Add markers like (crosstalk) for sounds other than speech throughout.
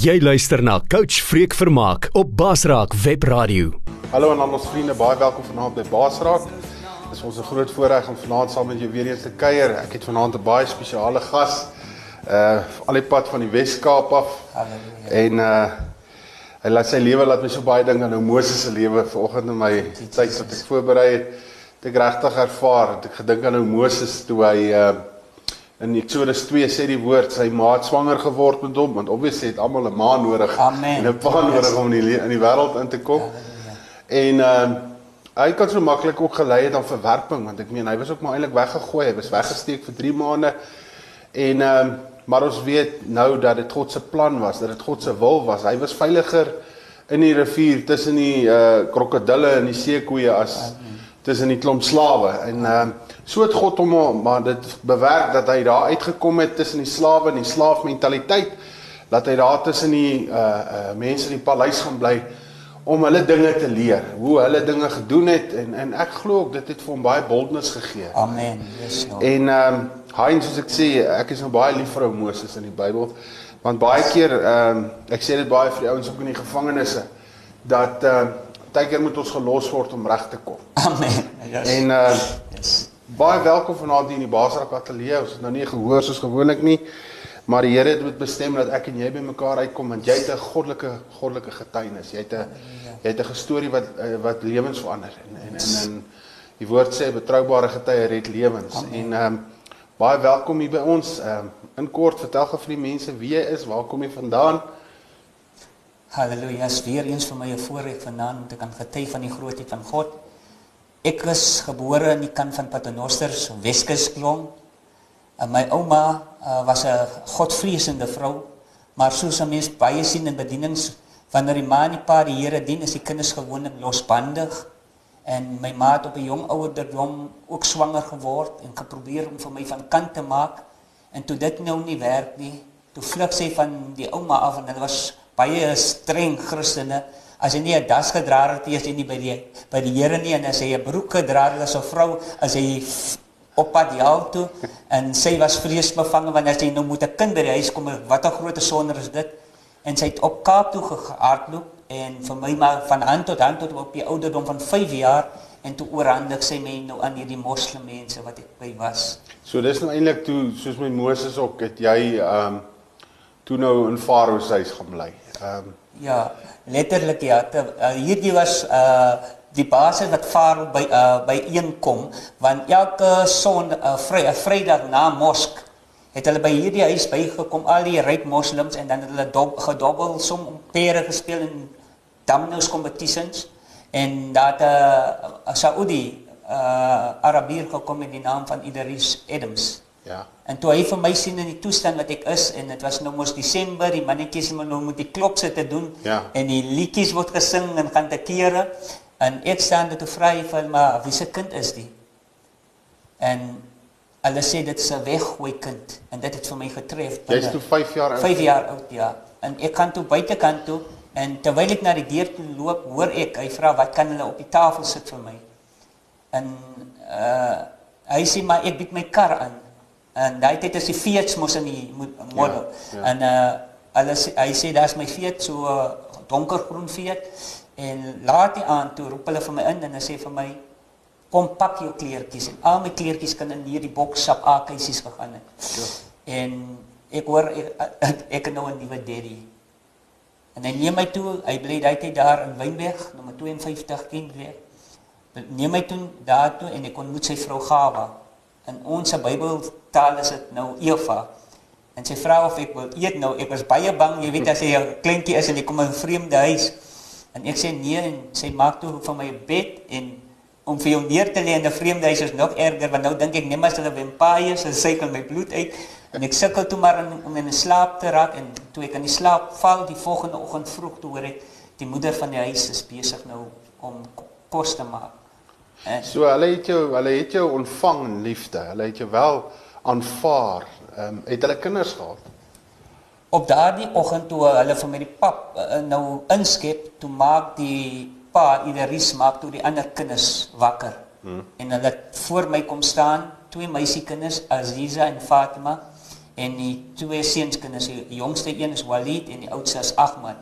Jy luister na Coach Freek Vermaak op Basraak Web Radio. Hallo aan al ons vriende, baie welkom vanaand by Basraak. Dit is ons 'n groot voorreg om vanaand saam met jou weer eens te kuier. Ek het vanaand 'n baie spesiale gas. Uh al die pad van die Wes-Kaap af. Halleluja. En uh hy laat sy lewe laat my so baie dink aan nou Moses se lewe vanoggend in my tyd wat ek voorberei het. Het ek regtig ervaar, het ek gedink aan nou Moses toe hy uh In Eksodus 2 sê die woord sy ma het swanger geword met hom want obviously het almal 'n ma nodig Amen. en 'n pa nodig om in die in die wêreld in te kom. En ehm uh, hy kan so maklik ook gelei het aan verwerping want ek meen hy was ook maar eintlik weggegooi, hy was weggesteek vir 3 maande. En ehm um, maar ons weet nou dat dit God se plan was, dat dit God se wil was. Hy was veiliger in die rivier tussen die uh krokodille en die seekoeie as tussen die klomp slawe en ehm uh, So het God hom maar dit bewerk dat hy daar uitgekom het tussen die slawe en die slaafmentaliteit dat hy daar tussen die uh uh mense in die paleis gaan bly om hulle dinge te leer, hoe hulle dinge gedoen het en en ek glo ook dit het vir hom baie boldness gegee. Amen. Yes, Lord. En ehm um, Hein soos ek sê, ek is nou baie lief vir ou Moses in die Bybel want baie keer ehm um, ek sê dit baie vir die ouens ook in die gevangenisse dat ehm uh, baie keer moet ons gelos word om reg te kom. Amen. Yes. En uh yes. Baie welkom vanaand hier in die Basrak Ateljee. Ons het nou nie gehoor soos gewoonlik nie, maar die Here het dit bestem dat ek en jy by mekaar uitkom want jy het 'n goddelike goddelike getuienis. Jy het 'n jy het 'n gestorie wat eh, wat lewens verander en en en, en die woord sê betroubare getuie red lewens. Amen. En ehm um, baie welkom hier by ons. Ehm um, in kort vertel gou vir die mense wie jy is, waar kom jy vandaan? Halleluja. Is weer eens vir my 'n voorreg vanaand om te kan getuig van die grootheid van God. Ek is gebore in die kant van Paternoster, Weskus Klom. En my ouma uh, was 'n godvreesende vrou, maar soos 'n mens baie sien in bedienings wanneer die man die pa die Here dien, is die kinders gewoonlik losbandig. En my ma het op 'n jong ouderdom ook swanger geword en geprobeer om vir my van kant te maak. En toe dit nou nie werk nie, toe vlug sy van die ouma af en hulle was baie streng Christene. As jy nie 'n das gedra het as jy nie by die by die Here nie en as jy 'n broek gedra het as 'n vrou, as jy op pad hel toe en sy was vreesbevange wanneer sy nou moet 'n kind by die huis kom, wat 'n groot sonder is dit. En sy het op Kaap toe gehardloop en vir my maar van hand tot hand tot op die ouderdom van 5 jaar en toe oorhandig sy my nou aan hierdie moslim mense wat ek by was. So dis nou eintlik toe soos met Moses ook het jy ehm um, toe nou in Farao se huis gaan bly. Ehm um, Ja, letterlik ja. Te, uh, hierdie was uh die basis wat Farao by uh by een kom want elke son uh, vry, uh, Vrydag na mosk het hulle by hierdie huis bygekom al die ryk moslems en dan het hulle dob, gedobbel som pere gespeel in dominoes competitions en dat 'n uh, Saudi uh Arabier gekom met die naam van Idris Adams. Ja. En toe hy vir my sien in die toestand wat ek is en dit was nou mos Desember, die mannetjies moet nou met die klop sit te doen Ja. en die liedjies word gesing en gaan te kere en ek staan dit te vry van maar wie se kind is die? En hulle sê dit 'n weggooi kind en dit het vir my getref. Jy's toe 5 jaar oud. 5 jaar oud ja. En ek gaan toe buitekant toe en terwyl ek na die deur toe loop, hoor ek hy vra wat kan hulle op die tafel sit vir my? En uh hy sê maar ek bied my kar aan. En daai tyd is die Fiat mos in die mo- model. Ja, ja. En uh hulle sê hy sê daar's my Fiat so uh, donkergroen Fiat en laat die aan toe roep hulle vir my in en hulle sê vir my kom pak jou kleertjies en al my kleertjies kan in hierdie boksap A-keisies gegaan het. Ja. En ek hoor ek, ek, nou 'n nuwe daddy. En hy neem my toe, hy bly daai tyd daar in Wynberg, nommer 52 Kentweg. Neem my toe daartoe en ek ontmoet sy vrou Gawa. In ons Bybeltaal is dit nou Eva. En sy vra of ek wil eet nou. Ek was baie bang, jy weet as jy 'n kleintjie is en jy kom in 'n vreemde huis. En ek sê nee en sy maak toe vir my bed en om vir jou neer te lê in 'n vreemde huis is nog erger want nou dink ek net maar hulle vampires en suikel my bloed uit en ek sukkel toe maar in, om in 'n slaap te raak en toe ek in die slaap val die volgende oggend vroeg toe hoor ek die moeder van die huis is besig nou om kos te maak. So hulle het jou hulle het jou ontvang in liefde. Hulle het jou wel aanvaar. Ehm um, het hulle kinders gehad? Op daardie oggend toe hulle vir my die pap uh, nou inskep, toe maak die pa Ileris maak toe die ander kinders wakker. Hmm. En hulle voor my kom staan, twee meisiekinders Aziza en Fatima en die twee seunskinders, die jongste een is Walid en die oudste is Ahmad.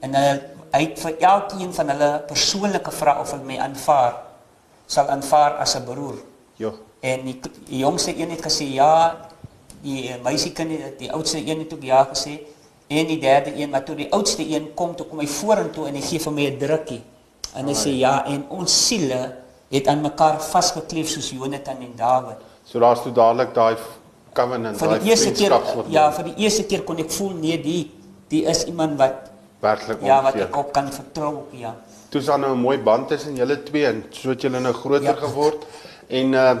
En hulle hy het vir elkeen van hulle persoonlike vra of hulle my aanvaar sal aanvaar as 'n broer. Ja. En die, die jongste een het gesê ja, die meisiekind die oudste een het ook ja gesê en die derde een maar toe die oudste een kom toe kom hy vorentoe en hy gee vir my 'n drukkie. En hy sê ja en ons siele het aan mekaar vasgekleef soos Jonathan en Dawid. So daar's toe dadelik daai covenant, daai vriendskap wat Ja, vir die eerste keer kon ek voel nee, die die is iemand wat werklik Ja, wat ek op kan vertrou, ja. Toe is daar nou 'n mooi band tussen julle twee en so het julle nou groter ja. geword. En uh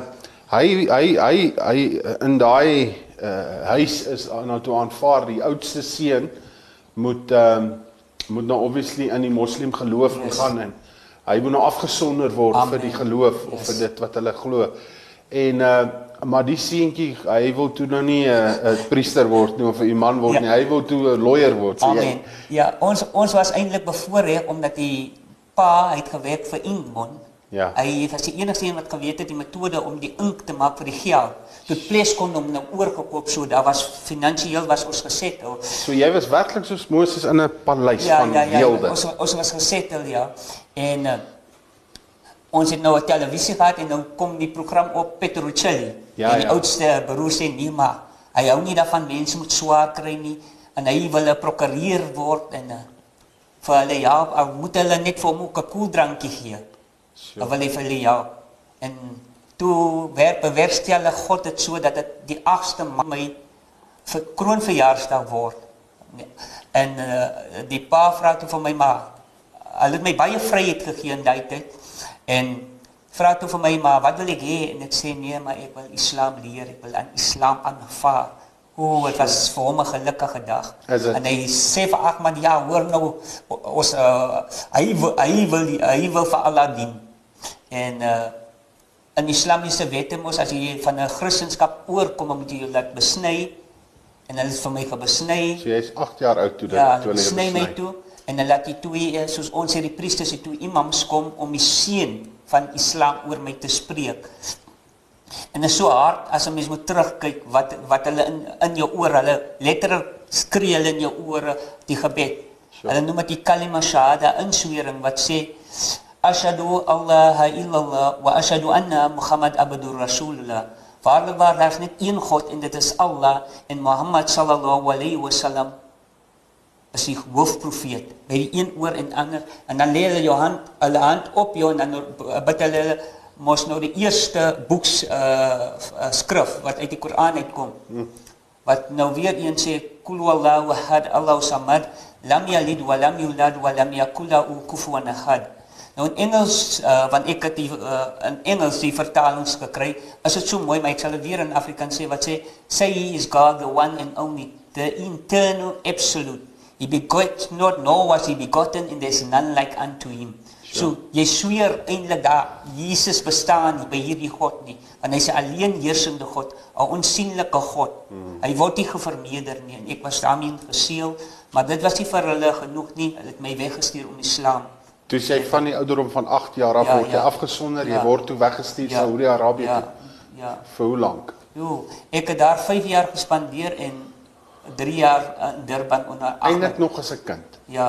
hy hy hy hy in daai uh huis is nou toe aanvaar die oudste seun moet ehm uh, moet nou obviously in die moslim geloof yes. gaan en hy moet nou afgesonder word Amen. vir die geloof yes. of vir dit wat hulle glo. En uh maar die seentjie, hy wil toe nou nie 'n uh, priester word nie of 'n imam word ja. nie. Hy wil toe 'n lawyer word. So Amen. Jy... Ja, ons ons was eintlik bevoorreg omdat die pa het gewerk vir Ingmon. Ja. Hy was die enigste een wat geweet het die metode om die ink te maak vir die geld. Toe Ples kon hom nou oorgekoop so daar was finansiëel was ons geset. So jy was werklik soos Moses in 'n paleis ja, van ja, ja, weelde. Ons ons was geset ja. En uh, ons het nou 'n televisie gehad en nou kom die program op Petruccelli. Ja, en die ja. oudste broer sê nee maar hy hou nie daarvan mense moet swaar kry nie en hy wil 'n prokureur word en uh, vir hulle ja, moet hulle net vir hom 'n koeldrankie gee. So. Of wil hy vir hulle ja. En toe werk bewerkstellig God dit so dat dit die 8ste Mei vir kroonverjaarsdag word. En uh, die pa vra toe vir my maar hulle het my baie vryheid gegee in daai tyd en vra toe vir my maar wat wil ek hê en ek sê nee maar ek wil Islam leer, ek wil aan Islam aanvaar. O, dit was vir hom 'n gelukkige dag. En hy sê vir Ahmad ja, hoor nou ons uh, hy wil, hy wil hy wil vir Allah dien. En uh in islamiese wette mos as jy van 'n Christendom oorkom, moet jy laat besny. En hulle het vir my gebesny. So jy's 8 jaar oud toe dit ja, toe hulle besny. My toe en hulle laat die twee eh, soos ons sê die priesters het toe imams kom om die seën van Islam oor my te spreek. En dit is so hard as 'n mens moet terugkyk wat wat hulle in in jou oor, hulle letterlik skree hulle in jou ore die gebed. Sure. Hulle noem dit die kalima shahada inswering wat sê Ashadu Allah illallah wa ashadu anna Muhammad abdur rasulullah. Waarlik waar daar is net een God en dit is Allah en Muhammad sallallahu alayhi wasallam is die hoofprofeet. By die een oor en ander en dan lê hulle jou hand, hulle hand op jou en dan bid hulle mos nou die eerste boeks uh, uh skrif wat uit die Koran uitkom. Hmm. Wat nou weer een sê kul wallahu ahad Allahu samad lam yalid wa lam yulad wa lam yakul lahu kufuwan ahad. Nou in Engels uh, want ek het die uh, in Engels die vertalings gekry. Is dit so mooi maar ek sal dit weer in Afrikaans sê wat sê say he is God the one and only the eternal absolute. He begot not nor was he begotten and there's none like unto him. Sure. So jy sweer eintlik dat Jesus bestaan nie by hierdie God nie. Want hy's 'n alleen heersende God, 'n onsigbare God. Hmm. Hy word nie gevermeerder nie en ek was daarmee geseël, maar dit was nie vir hulle genoeg nie. Hulle het my weggestuur om Islam Toe jy van die ouderdom van 8 jaar af ja, word jy ja. afgesonder, ja. jy word toe weggestuur ja. Saudi-Arabië ja. toe. Ja. Vir hoe lank? Jo, ek het daar 5 jaar gespandeer en 3 jaar in Durban onder Eindelik nog as 'n kind. Ja.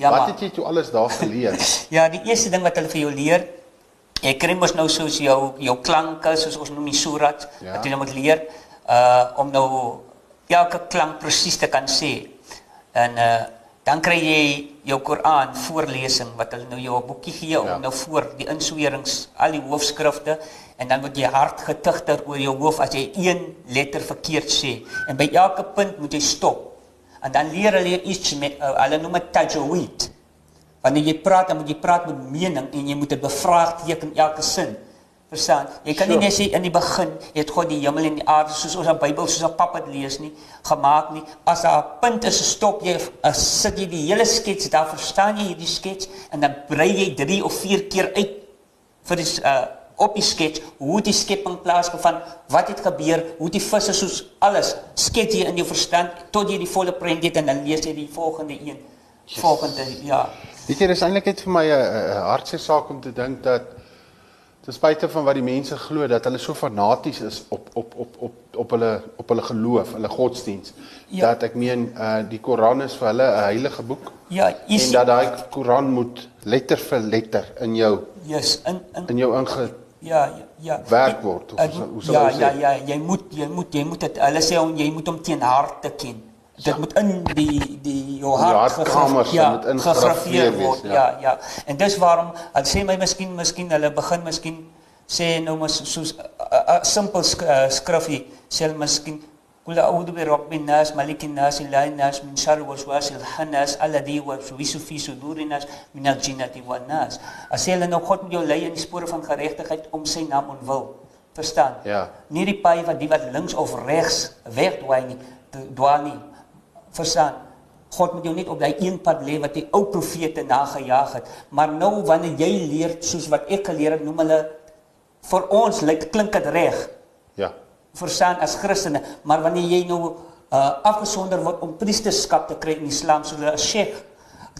Ja. Wat het jy toe alles daar geleer? (laughs) ja, die eerste ding wat hulle vir jou leer, jy kry mos nou soos jou jou klanke, soos ons noem die surat, ja. wat jy nou moet leer uh om nou elke klank presies te kan sê. En uh dan kry jy jou Koran voorlesing wat hulle nou jou 'n boekie gee om ja. nou voor die inswerings al die hoofskrifte en dan word jy hard getigter oor jou hoof as jy een letter verkeerd sê en by elke punt moet jy stop en dan leer hulle iets met uh, hulle noem dit tajweed Wanneer jy praat, dan moet jy praat met mening en jy moet dit bevraagteken elke sin. Verstaan? Jy kan nie Sure. net sê in die begin het God die hemel en die aarde soos ons in die Bybel soos 'n pap dit lees nie gemaak nie. As daar 'n punt is, stop jy, uh, sit jy die hele skets, daar verstaan jy hierdie skets en dan brei jy 3 of 4 keer uit vir die uh, op die skets hoe die skepping plaasgevind, wat het gebeur, hoe die visse soos alles skets jy in jou verstand tot jy die volle prent het en dan lees jy die volgende een. Volgende ja. Weet jy, dis eintlik net vir my 'n hartseer saak om te dink dat ten spyte van wat die mense glo dat hulle so fanaties is op op op op op hulle op hulle geloof, hulle godsdiens, Ja. dat ek meen uh die Koran is vir hulle 'n heilige boek Ja, en is dat daai Koran moet letter vir letter in jou yes, in in in jou inge Ja, ja, ja. werk word, of Ek- hoe- sal ja, ons ja, sê? ja, jy moet jy moet jy moet dit hulle sê jy moet hom teen harte ken. Dit moet in die die jou hart gegraf- ja, moet gegrafeer wees, word. ja. Ja, ja. En dis waarom hulle sê my miskien miskien hulle begin miskien sê nou maar so- soos 'n simpel sk uh, skrifgie sê hulle miskien قل أعوذ برب الناس ملك الناس إله الناس من شر الوسواس الخناس الذي يوسوس في صدور الناس من الجنة والناس. As jy hulle nou God moet jou lei in die spore van geregtigheid om sy naam ontwil. Verstaan? Ja. Nie die paai wat die wat links of regs wegdwaai nie, te- dwaal nie. Verstaan? God moet jou net op daai een pad lê wat die ou profete nagejaag het. Maar nou wanneer jy leer soos wat ek geleer het, noem hulle vir ons lyk klink dit reg Ja. verstaan as Christene, maar wanneer jy nou uh, afgesonder word om priesterskap te kry in Islam soos 'n sheikh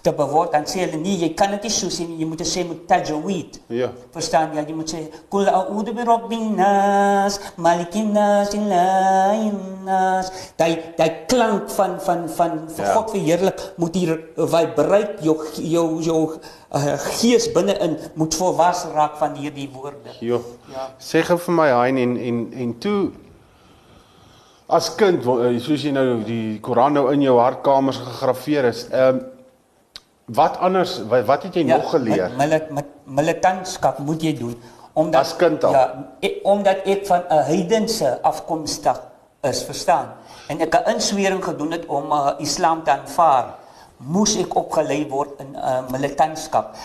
te beword, dan sê hulle nee, jy kan dit nie so sê nie, jy moet sê met tajweed. Ja. Verstaan jy? Jy moet sê kul a'udhu bi rabbin nas, malikin nas, ilahin nas. Daai daai klank van van van vir Ja. God verheerlik moet hier vibreer jou jou jou uh, gees binne-in moet volwas raak van hierdie woorde. Jo. Ja. Sê gou vir my Hein en en en toe as kind eh, soos jy nou die Koran nou in jou hartkamers gegraveer is. Ehm wat anders wat, wat het jy ja, nog geleer? Met, met, met militantskap moet jy doen omdat As kind al? Ja, ek, omdat ek van 'n heidense afkomstig is, verstaan? En ek 'n inswering gedoen het om uh, Islam te aanvaar, moes ek opgelei word in uh, militantskap.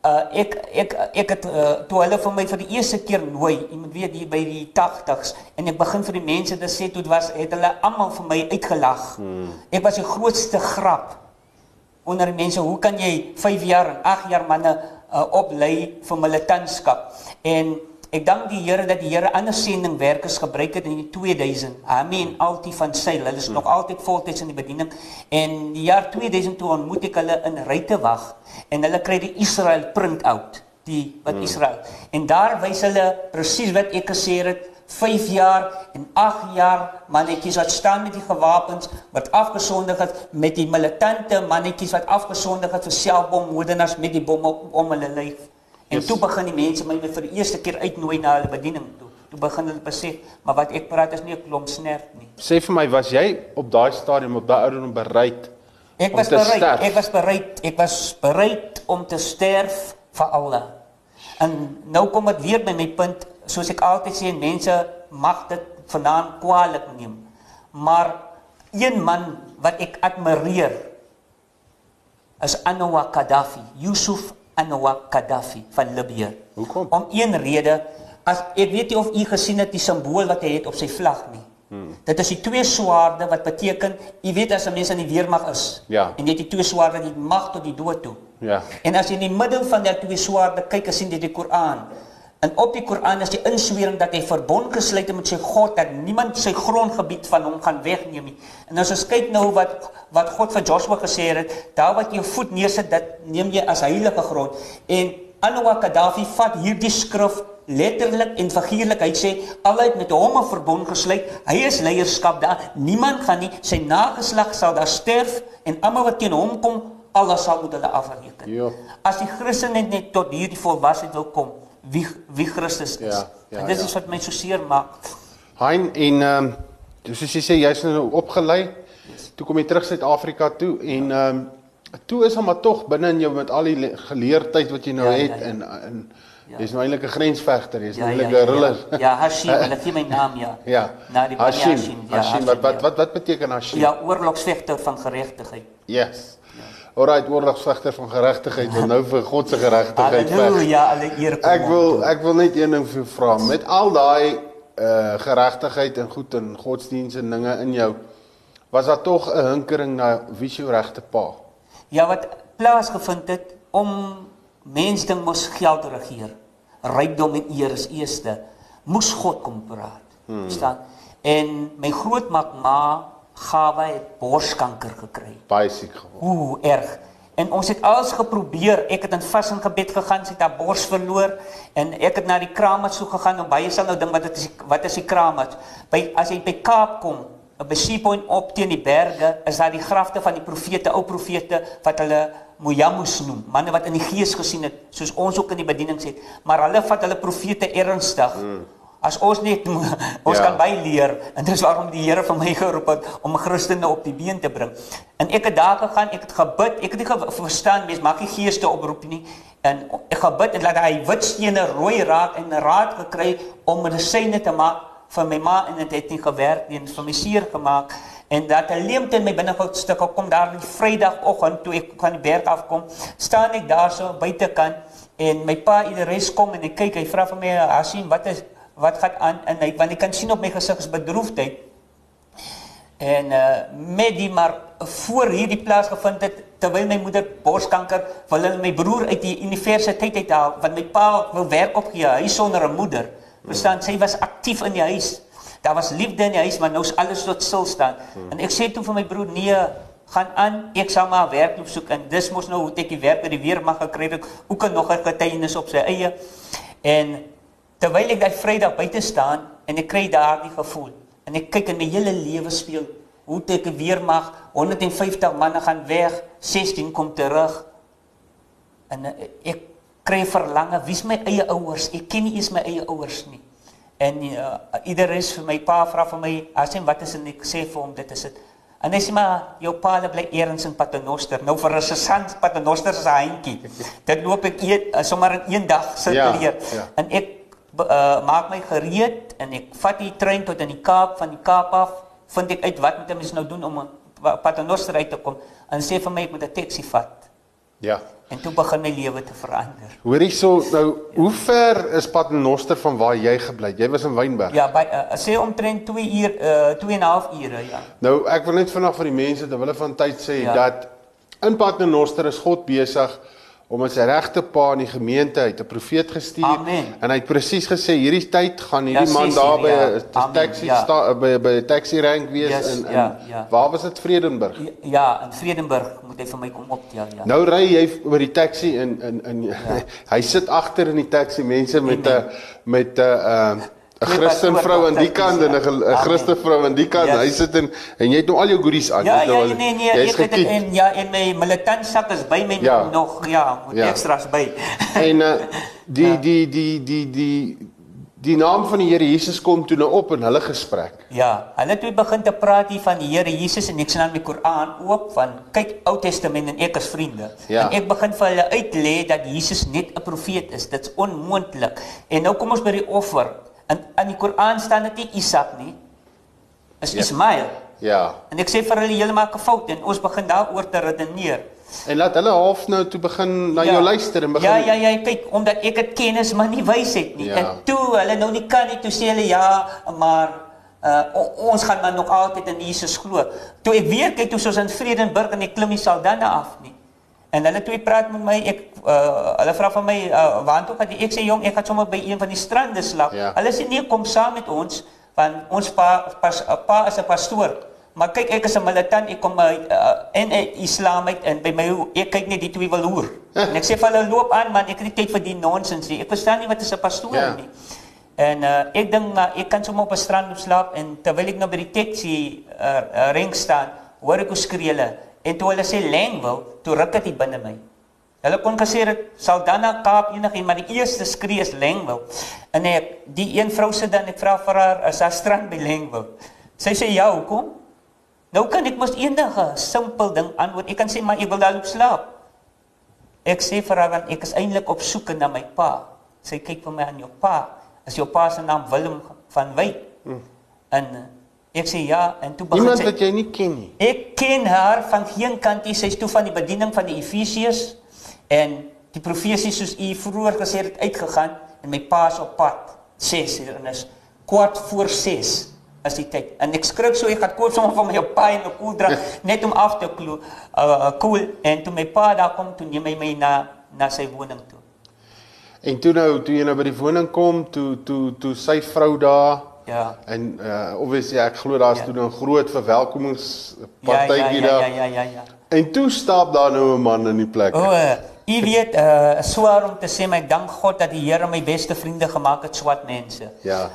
Uh, ek ek ek het uh, toe hulle vir my vir die eerste keer nooi, jy moet weet hier by die 80s en ek begin vir die mense te sê toe dit was het hulle almal vir my uitgelag. Hmm. Ek was die grootste grap onder mense hoe kan jy 5 jaar en 8 jaar manne uh, oplei vir militantskap en ek dank die Here dat die Here ander sendingwerkers gebruik het in die 2000 Amen. Altyd van seil. Hulle is hmm. nog altyd voltyds in die bediening. En die jaar 2000 toe ontmoet ek hulle in Ruitewag en hulle kry die Israel print out die wat hmm. Israel. En daar wys hulle presies wat ek gesê het 5 jaar en 8 jaar mannetjies wat staan met die gewapens wat afgesondig het met die militante mannetjies wat afgesondig het vir selfbommoordenaars met die bomme om, hulle lyf. En Yes. toe begin die mense my vir die eerste keer uitnooi na hulle bediening toe. Toe begin hulle besef, maar wat ek praat is nie 'n klomp snert nie. Sê vir my, was jy op daai stadium op daai ouderdom bereid Ek was bereid, sterf. ek was bereid, ek was bereid om te sterf vir Allah. En nou kom dit weer by my punt, soos ek altyd sê, mense mag dit vanaand kwaadlik neem. Maar een man wat ek admireer is Anwar Gaddafi, Yusuf Anwar Gaddafi van Libië. Hoekom? Om een rede, as ek weet nie of u gesien het die simbool wat hy het op sy vlag nie. Hmm. Dit is die twee swaarde wat beteken, u weet as 'n mens in die weermag is Ja. en jy het die twee swaarde die mag tot die dood toe. Ja. En as jy in die middel van daai twee swaarde kyk, as sien jy die Koran. En op die Koran is die inswering dat hy verbond gesluit het met sy God dat niemand sy grondgebied van hom gaan wegneem nie. En as ons kyk nou wat wat God vir Joshua gesê het, daar wat jy jou voet neersit, dit neem jy as heilige grond. En Anwar Gaddafi vat hierdie skrif letterlik en figuurlik. Hy sê Allah het met hom 'n verbond gesluit. Hy is leierskap daar. Niemand gaan nie sy nageslag sal daar sterf en almal wat teen hom kom, Allah sal met hulle afreken. Ja. As die Christene net tot hierdie volwassenheid wil kom, wie wie Christus is. Ja, ja, en dit ja. is wat my so seer maak. Hein en ehm um, soos jy sê jy's nou opgelei. Toe kom jy terug Suid-Afrika toe en ehm um, toe is hom maar tog binne in jou met al die le- geleerdheid wat jy nou Ja, ja, het ja. en en Ja. jy's nou eintlik 'n grensvegter, jy's Ja, nou ja, eintlik 'n ja, ruller. ja. Ja, Hashim, hulle gee my naam ja. (laughs) Ja. Na die Bani Hashim. ja, Hashim, wat wat ja. wat wat beteken Hashim? Ja, oorlogsvegter van geregtigheid. Yes. Alraai, oorlogsvegter van geregtigheid wil nou vir God se geregtigheid veg. Halleluja, alle eer kom. Ek wil ek wil net een ding vir jou vra. Met al daai uh geregtigheid en goed en godsdienst en dinge in jou, was daar tog 'n hinkering na wie se regte pa? Ja, wat plaasgevind het om mensding mos geld regeer. Rykdom en eer is eerste. Moes God kom praat. Hmm. Verstaan? En my grootmaakma gawe het borskanker gekry. Baie siek geword. Ooh, erg. En ons het alles geprobeer. Ek het in vas en gebed gegaan, sy het haar bors verloor en ek het na die kraamats toe gegaan en baie sal nou ding wat dit is wat is die kraamats? By as jy by Kaap kom, by Sea Point op teen die berge, is daar die grafte van die profete, ou profete wat hulle Mojamus noem, manne wat in die gees gesien het, soos ons ook in die bediening sê, maar hulle vat hulle profete ernstig. Mm. As ons net (laughs) ons Ja. kan byleer en dis waarom die Here vir my geroep het om Christene op die been te bring. En ek het daar gegaan, ek het gebid, ek het nie ge verstaan mens maak nie geeste oproep nie. En ek gebid en laat hy wit stene rooi raak en raad gekry om medisyne te maak vir my ma en dit het nie gewerk nie en vir my seer gemaak en dat 'n leemte in my binnehoud stukke kom daar die Vrydagoggend toe ek van die berg afkom, staan ek daarso buitekant en my pa iedereen kom en hy kyk, hy vra vir my, "Hasim, wat is wat gaan aan?" En hy want ek kan sien op my gesig is bedroefdheid. En uh met die maar voor hierdie plaas gevind het terwyl my moeder borskanker, wil hulle my broer uit die universiteit uithaal want my pa wou werk opgee, hy sonder 'n moeder. Verstaan, sy was aktief in die huis. Daar was liefde in die huis, maar nou is alles tot stil staan. En ek sê toe vir my broer, nee, gaan aan, ek sal maar werk soek en dis mos nou hoe ek die werk by die weermag gekry het, ook nog 'n getuienis op sy eie. En terwyl ek daai Vrydag buite staan en ek kry daardie gevoel en ek kyk in my hele lewe speel hoe het ek weer mag 150 manne gaan weg 16 kom terug. En eh, ek kry verlange wie's my eie ouers? Ek ken nie eens my eie ouers nie. En uh, ieder is vir my pa vra vir my as en wat is? En ek sê vir hom dit is dit. En hy sê maar jou pa bly eers in Paternoster nou vir 'n sesant Paternoster 'n handjie. Dit loop ek een, uh, sommer in een dag sirkuleer Ja, ja. en ek uh, maak my gereed en ek vat die trein tot in die Kaap van die Kaap af vind ek uit wat moet 'n mens nou doen om 'n Paternoster uit te kom en sê vir my ek moet 'n taxi vat Ja. en toe begin my lewe te verander Hoor hierso, nou hoe ver is Paternoster van waar jy gebly het? Jy was in Wynberg. Ja, by uh, sê omtrent 2 uur uh 2 en 'n half ure, ja. Nou ek wil net vinnig vir die mense ter wille van tyd sê Ja. dat in Paternoster is God besig om as sy regte pa in die gemeente uit 'n profeet gestuur Amen. en hy het presies gesê hierdie tyd gaan Ja, hierdie man ses daar by ja. 'n Amen, taxi ja. sta by by 'n taxi rank wees Yes, in in ja, ja. waar was dit Vredenburg? Ja, Ja, in Vredenburg moet hy vir my kom optel, ja. Nou ry jy oor die taxi en in in ja. (laughs) hy sit agter in die taxi mense met 'n met 'n 'n 'n Twee Christen vrou aan die kant en 'n. Christen vrou aan die kant. Yes. Hy sit in en jy het nou al jou goodies aan. Ja, nou ja, al- nee nee, ek het dit en ja, en my militant sak is by my Ja. nog ja, met Ja. extras by. (laughs) En uh, die, Ja. die die die die die naam van die Here Jesus kom toe nou op in hulle gesprek. Ja, hulle toe begin te praat hier van die Here Jesus en ek sien my Koran oop van kyk Ou Testament en ek is vriende. Ja. En ek begin vir hulle uitlê dat Jesus net 'n profeet is. Dit's onmoontlik. En nou kom ons by die offer. In in die Koran staan dit nie Isak nie. Is Ja. Ismael. Ja. En ek sê vir hulle julle maak 'n fout en ons begin daaroor te redeneer. En laat hulle half nou toe begin na jou luister en begin Ja, ja, ja, kyk, omdat ek dit kennis maar nie wysheid nie. Ja. En toe hulle nou nie kan nie, toe sê hulle ja, maar uh, ons gaan maar nog altyd in Jesus glo. Toe ek weer kyk toe soos in Vredenburg en ek klim die Saldanha af nie. En hulle twee praat met my, ek uh, hulle vra van my, uh, waartoe gaan jy? Ek sê jong, ek gaan sommer by een van die strande slaap. Ja. Hulle sê nee, kom saam met ons want ons pa pas, pa is 'n pastoor. Maar kyk ek is 'n militant, ek kom uit uh, in Islam uit en by my ek kyk net die twee wil hoer. En ek sê vir hulle loop aan man, ek het nie tyd vir die nonsens nie. Ek verstaan nie wat is 'n pastoor Ja. nie. En uh, ek dink maar ek kan sommer op 'n strand slaap en terwyl ek nou by die taxi uh, uh, ring staan, hoor ek hoe skree hulle. En toe hulle sê Langwil, toe ruk dit binne my. Hulle kon gesê dit Saldanha Kaap enigiemand, maar die eerste skree is Langwil. En ek die een vrou sit dan ek vra vir haar, is daar strand by Langwil? Sy sê ja, hoekom? Nou kan ek mos enige simpel ding antwoord. Ek kan sê maar ek wil daar loop slaap. Ek sê vir haar want ek is eintlik op soek na my pa. Sy kyk vir my aan jou pa. Is jou pa se naam Willem van Wyk? Hmm. En Ek sê ja en toe begin Iemand sy wat jy nie ken nie. Ek ken haar van geen kant nie. Sy's toe van die bediening van die Efesiërs en die profesie soos u vroeër gesê het uitgegaan en my pa's op pad 6 uur en is kwart voor 6 is die tyd. En ek skrik so ek gaan koop sommer van my pa en 'n koeldrank (laughs) net om af te koel. Uh cool en toe my pa daar kom toe neem hy my na na sy woning toe. En toe nou toe jy nou by die woning kom, toe toe toe sy vrou daar Ja. en uh obviously ek glo daar's Ja. toe nou 'n groot Ja ja verwelkomingspartytjie ja daar. ja ja ja. ja. En toe stap daar nou 'n man in die plek. O, uh, u weet uh swaar om te sê maar ek dank God dat die Here my beste vriende gemaak het swart mense. Ja.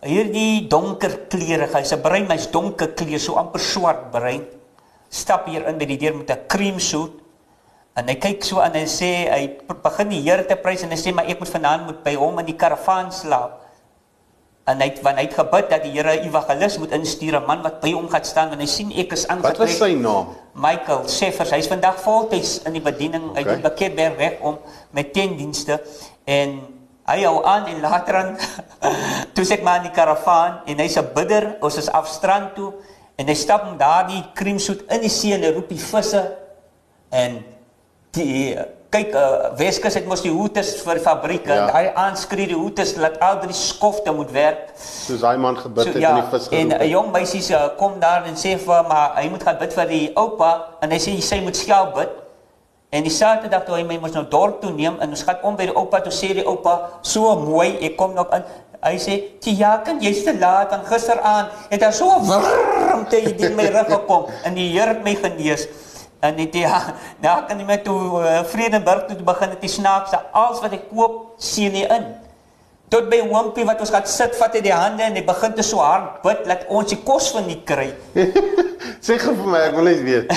Hierdie donker klere, hy's 'n bruin, hy's donker kleur, so amper swart bruin. Stap hier in by die deur met 'n cream suit. En hy kyk so aan en hy sê hy begin die Here te prys en hy sê maar ek moet vanaand moet by hom in die karavaan slaap. En hy het want hy het gebid dat die Here 'n evangelis moet instuur, 'n man wat by hom gaan staan want hy sien ek is Wat aangetrek. was sy naam? Michael Seffers. Hy's vandag voltyds in die bediening okay. Uit die Bekkerberg weg om met 10 dienste en hy hou aan en later aan (laughs) toe sit maar in die karavaan en hy's 'n bidder. Ons is af strand toe en hy stap met daardie creamsuit in die see en hy roep die visse en die kyk uh, Weskus het mos die hoetes vir fabrieke Ja. en hy aanskree die hoetes laat al drie skofte moet werk. Soos daai man gebid So, het ja, in die vis en geroep. 'n het. jong meisie uh, kom daar en sê vir hom, maar hy moet gaan bid vir die oupa en hy sê sy moet skelp bid. En die Saterdag toe hy my mos nou dorp toe neem en ons gaan om by die oupa toe sê die oupa so mooi, ek kom nog in. Hy sê, "Ja, kan jy's te laat van gisteraan. Het daar so 'n wurm te in my rug gekom en die Here het my genees." En dit ja, nou kan ek met toe uh, Vredenburg toe begin het die snaakse alles wat ek koop sien nie in. Tot by Wimpie wat ons gaan sit, vat hy die hande en hy begin te so hard bid dat ons die kos van nie kry. (laughs) Sê gou vir my, ek wil net weet.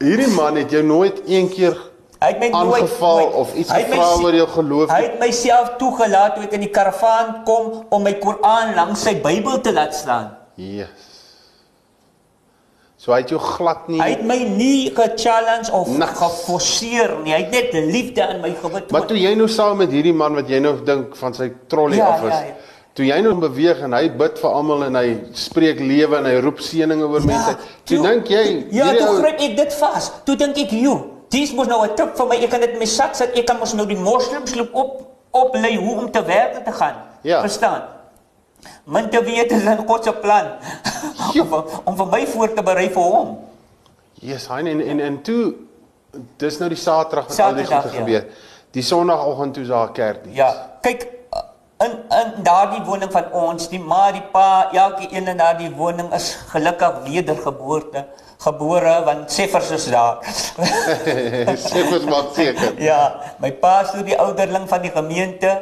Hierdie man het jou nooit een keer Hy het my nooit aangeval nooit- of iets het my gevra oor jou geloof Hy het myself toegelaat toe ek in die karavaan kom om my Koran langs sy Bybel te laat staan. Yes. So hy het jou glad nie Hy het my nie ge-challenge of Niks. geforseer nie. Hy het net liefde in my gewit. Maar toe jy nou saam met hierdie man wat jy nou dink van sy trolley Ja, af is. ja, ja. Toe jy nou beweeg en hy bid vir almal en hy spreek lewe en hy roep seëninge oor mense. Toe dink jy Ja, toe ou- gryp ek dit vas. Toe dink ek, "Jo, dis mos nou 'n tip vir my. Ek kan dit in my sak sit. Ek kan mos nou die moslems loop op oplei hoe om te werk te gaan." Ja. Verstaan? Min te weet is in God se plan om, om vir my voor te berei vir hom. Yes, hy en en en toe dis nou die Saterdag wat al die goede ja. gebeur. Die Sondagoggend toe is daar kerkdiens. Ja, kyk in in daardie woning van ons, die ma, die pa, elke een in daardie woning is gelukkig wedergeboorte gebore want Seffers is daar. Sê mos maar seker. ja, my pa is toe die ouderling van die gemeente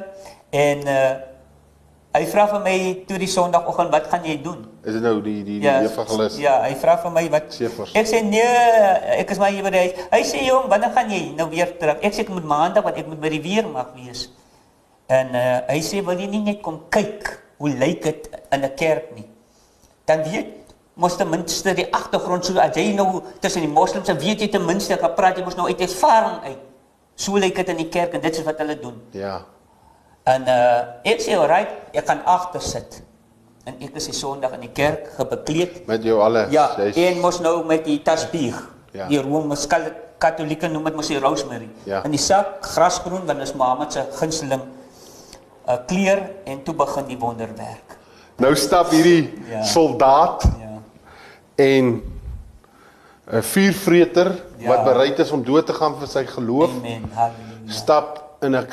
en uh hy vra vir my toe die Sondagoggend, "Wat gaan jy doen?" Is dit nou die die die evangelis? Ja, hy vra vir my wat Seffers. Ek sê nee, ek is maar hier by die huis. Hy sê jong, wanneer gaan jy nou weer terug? Ek sê ek moet maandag want ek moet by die weermag wees. En uh, hy sê wil jy nie net kom kyk hoe lyk dit in 'n kerk nie. Dan weet mos ten minste die agtergrond so as jy nou tussen die moslems en weet jy ten minste kan praat jy mos nou uit ervaring uit. So lyk dit in die kerk en dit is wat hulle doen. Ja. En uh ek sê alright, ek gaan agter sit. En ek is die Sondag in die kerk gebekleed Met jou alles. Ja, Jy's- en mos nou met die tasbieg. Ja. Die Rooms Katolieke noem dit mos die rosemary. Ja. In die sak grasgroen want dis Mohammed se gunsteling uh, kleur en toe begin die wonderwerk. Nou stap hierdie Ja. soldaat Ja. en 'n vuurvreter Ja. wat bereid is om dood te gaan vir sy geloof, Amen. Halleluja. stap in 'n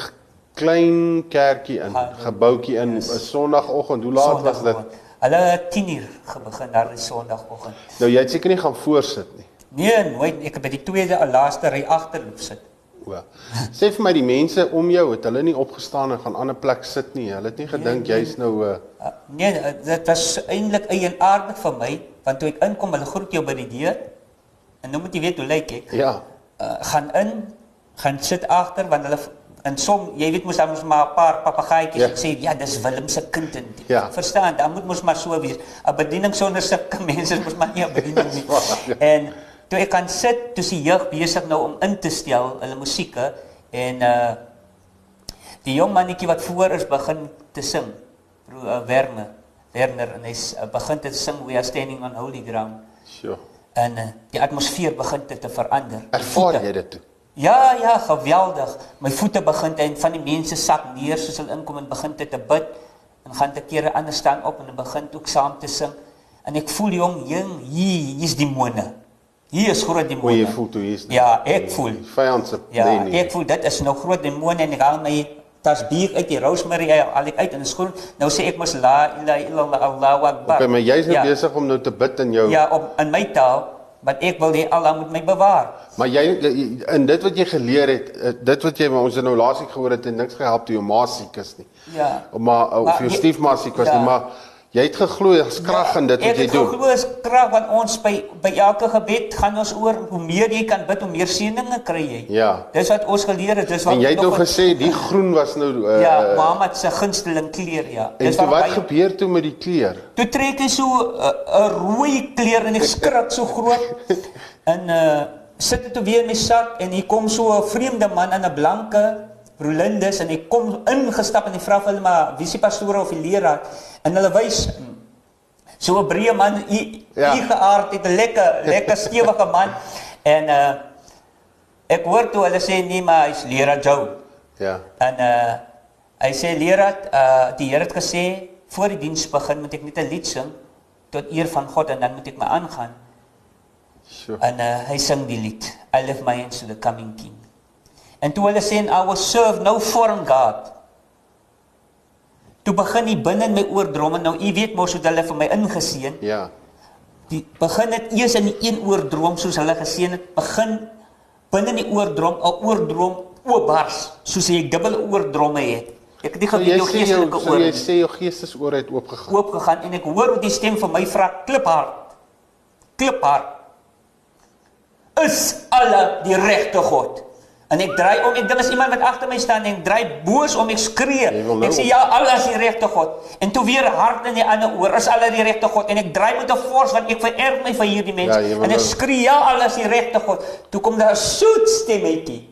klein kerkie in, gebouetjie in 'n Yes. Sondagoggend. Hoe laat was dit? Hulle het 10uur begin daar die Sondagoggend. Nou jy het seker nie gaan voorsit nie. Nee, nooit. Ek het by die tweede en laaste ry agterloop sit. O. Sê vir my die mense om jou het hulle nie opgestaan en gaan ander plek sit nie. Hulle het nie gedink nee. jy's nou 'n uh, Uh, nee, dit was eintlik eienaardig vir my want toe ek inkom, hulle groet jou by die deur. En nou moet jy weet hoe lyk ek. ja. uh, gaan in, gaan sit agter want hulle en som jy weet mos daar mos maar 'n paar papegaaitjies Ja. sê ja dis Willem se kind en Ja. verstaan dan moet mos maar so wees 'n bediening sonder sulke (laughs) mense is mos maar nie 'n bediening nie (laughs) ja. en toe ek kan sit toe die jeug besig nou om in te stel hulle musieke en uh die jong mannetjie wat voor is begin te sing bro uh, Werme Werner en hy's uh, begin te sing we are standing on holy ground Sjoe. en uh, die atmosfeer begin te, te verander. Die Ervaar jy dit toe? Ja, ja, geweldig. My voete begin en van die mense sak neer soos hulle inkom en begin te, te bid en gaan te kere anders staan op en begin ook saam te sing. En ek voel jong, jong, hier hier's demone. Hier is groot Hoe demone. jy voel toe hier is. Ja, ek voel. Die vyand se Ja, ek voel dit is nou groot demone en ek haal my tasbih uit die rosemary al ek uit en is groen. Nou sê ek mos la ilaha illallah Allahu akbar. Okay, maar jy's nou ja, besig om nou te bid in jou Ja, op in my taal, want ek wil hê Allah moet my bewaar. Maar jy in dit wat jy geleer het, eh, dit wat jy ons het nou laasweek gehoor het en niks gehelp toe jou ma siek is nie. Ja. Maar of Maar jou stiefma siek was ja. nie, maar jy het geglo daar's krag in dit wat jy Ek doen. het geglo is krag want ons by by elke gebed gaan ons oor hoe meer jy kan bid, hoe meer seëninge kry jy. Ja. Dis wat ons geleer het. Dis wat En jy het nou gesê die groen was nou uh, Ja, Mohammed se gunsteling kleur, ja. En Dis toe wat hy- gebeur toe met die kleur? Toe trek hy so 'n uh, rooi kleur en ek skrik so groot. (laughs) En uh sit dit weer in my sak en hier kom so 'n vreemde man in 'n blanke Rolindes en hy kom ingestap en hy vra vir hulle maar wie die pastoor of die leraar en hulle wys so 'n breë man hier Ja. hier geaard het 'n lekker lekker stewige man (laughs) en uh ek hoor toe hulle sê nee maar hy's leraar Joe Ja. En uh hy sê leraar, uh die Here het gesê voor die diens begin moet ek net 'n lied sing tot eer van God en dan moet ek my aangaan. So. En uh hy sing die lied. I lift my hands to the coming king. En toe hulle sê I will serve no foreign god. Toe begin hy binne in my oordrom en nou u weet mos hoe hulle vir my ingeseën. Ja. Die begin dit eers in die een oordrom soos hulle geseën het, begin binne in die oordrom 'n oordrom oopbars soos jy dubbel oordromme het. Ek het nie So geweet jy jou geestelike so oor jy sê jou geestesoor het oopgegaan. oop gegaan en ek hoor hoe die stem vir my vra kliphard. Kliphard. Is alle die regte God? En ek draai om, ek dink as iemand wat agter my staan en draai boos om ek skree. Nou Ek sê ja, Allah is die regte God. En toe weer hard in die ander oor, is Allah die regte God en ek draai met 'n fors want ek vererg my vir hierdie mense Ja, en ek nou- skree ja, Allah is die regte God. Toe kom daar 'n soet stemmetjie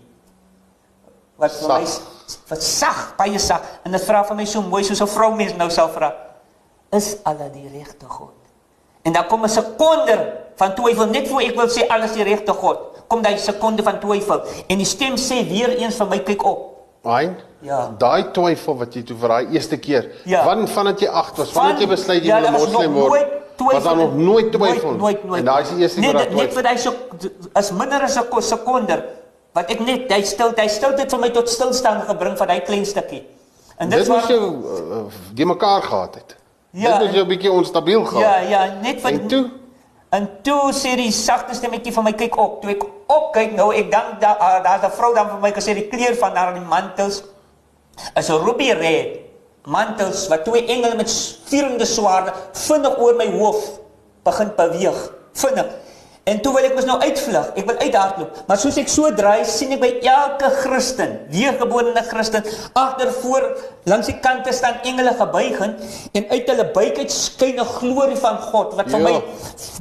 wat vir my wat sag, baie sag en dit vra vir my so mooi soos 'n vrou mens nou sal vra. Is Allah die regte God? En dan kom 'n sekonde van twyfel net voor ek wil sê alles die regte God. Kom daai sekonde van twyfel en die stem sê weer eens vir my kyk op. Hein? Ja. Daai twyfel wat jy toe vir daai eerste keer, Ja. wanneer vandat jy 8 was, vandat jy besluit jy ja, wil was moslim word, twyfel was daar nog nooit twyfel. Nooit, nooit, nooit. En daai is die eerste nee, keer wat net, net vir twyfel. daai so as minder as 'n sekonde wat ek net hy stil hy stil dit vir my tot stilstaan gebring van daai klein stukkie. En Dit dit was jou uh, die mekaar gehad het. Ja, Dit was jou 'n bietjie onstabiel gehad. Ja, ja, net van En toe En toe sê die sagte stemmetjie vir my kyk op. Toe ek opkyk nou, ek dink daar uh, daar's 'n vrou dan vir my gesê die kleur van haar mantels is 'n ruby red. Mantels wat twee engele met vierende swaarde vinnig oor my hoof begin beweeg. Vinnig. En toe wil ek mos nou uitvlug. Ek wil uithardloop. Maar soos ek so draai, sien ek by elke Christen, weergebore Christen, agter voor langs die kante staan engele gebuigend en uit hulle buik uit skyn 'n glorie van God wat vir Ja. my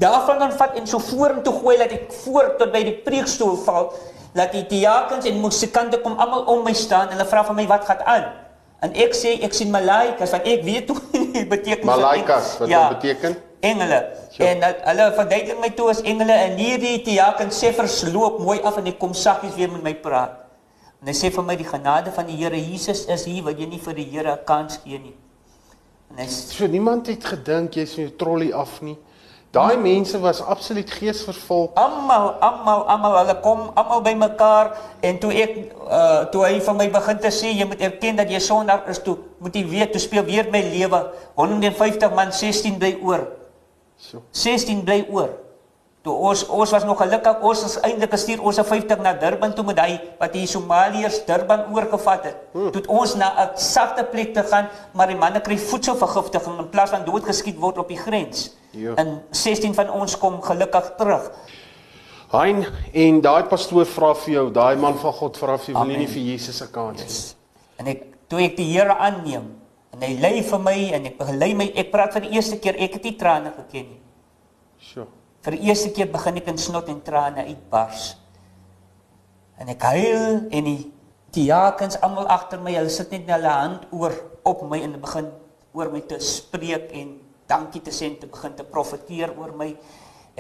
daarvan dan vat en so vorentoe gooi dat ek voor tot by die preekstoel val. Dat die diakens en musikante kom almal om my staan en hulle vra van my wat gaan aan. En ek sê ek sien malaikas want ek weet hoe (laughs) die betekenis van Malaikas, wat ja, dit beteken? Engele. En dat, hulle verduidelik my toe as engele en hierdie diaken sê versloop mooi af en ek kom saggies weer met my praat. En hy sê vir my die genade van die Here Jesus is hier wat jy nie vir die Here 'n kans gee nie. En hy s- so niemand het gedink jy's van jou trollie af nie. Daai mense was absoluut geesvervul. almal almal almal hulle kom almal by mekaar en toe ek uh, toe hy vir my begin te sê jy moet erken dat jy sondaar is toe moet jy weet toe speel weer my lewe 150 man 16 bly oor So. 16 bly oor. Toe ons ons was nog gelukkig ons is eintlik gestuur ons se 50 na Durban toe met hy wat die Somaliërs Durban oorgevat het. Hmm. Toe het ons na 'n sagte plek te gaan, maar die manne kry voedselvergiftiging in plaas van doodgeskiet word op die grens. Ja. En 16 van ons kom gelukkig terug. Hein en daai pastoor vra vir jou, daai man van God vra vir jou, wil jy nie vir Jesus 'n kans gee? En ek toe ek die Here aanneem en hy lei vir my en ek begelei my ek praat vir die eerste keer ek het nie trane geken nie. So. Vir die eerste keer begin ek in snot en trane uitbars. En ek huil en die diakens almal agter my, hulle sit net met hulle hand oor op my en begin oor my te spreek en dankie te sê en te begin te profeteer oor my.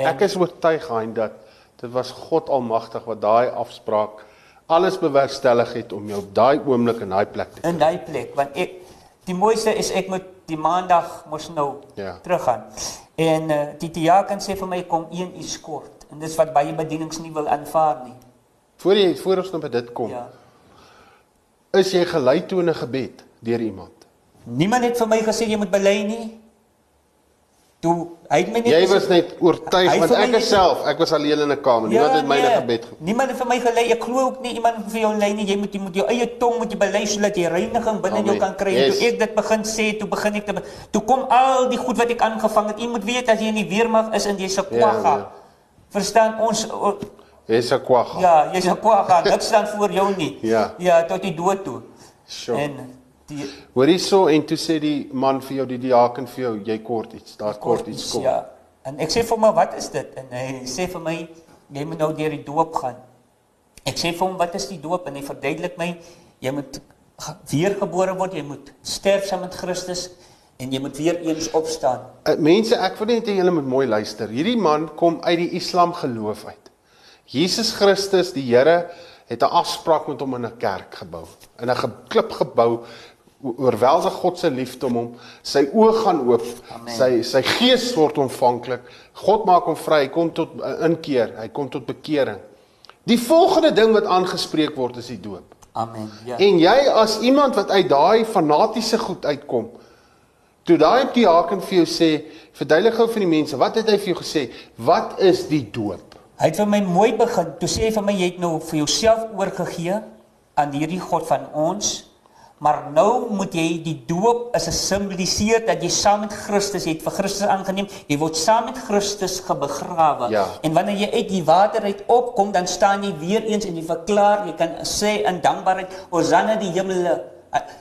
En Ek is oortuig hein dat dit was God Almagtig wat daai afspraak alles bewerkstellig het om jou op daai oomblik in daai plek te in daai plek want ek die mooiste is ek moet die maandag mos nou Ja. teruggaan. En uh, die diaken sê vir my kom 1 uur kort en dis wat baie bedienings nie wil aanvaar nie. Voor jy voor ons nou by dit kom, Ja. is jy gelei toe in 'n gebed deur iemand. Niemand het vir my gesê jy moet bely nie. Toe hy het my net Jy was net oortuig want ek net- self, ek was alleen in 'n kamer. Niemand het my in 'n gebed ge Niemand het vir my gelei. Ek glo ook nie iemand vir jou lei nie. Jy moet jy moet jou eie tong moet jy bely sodat jy reiniging binne in jou kan kry. Yes. Toe ek dit begin sê, toe begin ek te toe kom al die goed wat ek aangevang het. Jy moet weet as jy in die weermag is en jy's 'n Ja, kwagga. ja. Verstaan ons Jy's 'n kwagga. ja, jy's 'n kwagga. Niks staan voor jou nie. Ja. Ja, tot die dood toe. Sure. En die Hoor hierso en toe sê die man vir jou die diaken vir jou, jy kort iets. Daar kort iets kom. Ja. En ek sê vir hom, "Wat is dit?" En hy sê vir my, "Jy moet nou deur die doop gaan." Ek sê vir hom, "Wat is die doop?" En hy verduidelik my, "Jy moet ge- weergebore word, jy moet sterf saam met Christus en jy moet weer eens opstaan." Uh, mense, ek wil net hê julle moet mooi luister. Hierdie man kom uit die Islam geloof uit. Jesus Christus, die Here, het 'n afspraak met hom in 'n kerk gebou. In 'n ge klip gebou oorweldig God se liefde om hom. Sy oë gaan oop. Amen. Sy sy gees word ontvanklik. God maak hom vry. Hy kom tot uh, inkeer. Hy kom tot bekering. Die volgende ding wat aangespreek word is die doop. Amen. Ja. En jy as iemand wat uit daai fanatiese goed uitkom, toe daai diaken vir jou sê, verduidelik gou vir die mense, wat het hy vir jou gesê? Wat is die doop? Hy het vir my mooi begin. Toe sê hy vir my jy het nou vir jouself oorgegee aan hierdie God van ons. Maar nou moet jy die doop is 'n simboliseer dat jy saam met Christus het vir Christus aangeneem. Jy word saam met Christus gebegrawe. Ja. En wanneer jy uit die water uit opkom, dan staan jy weer eens en jy verklaar, jy kan sê in dankbaarheid, Hosanna die hemele.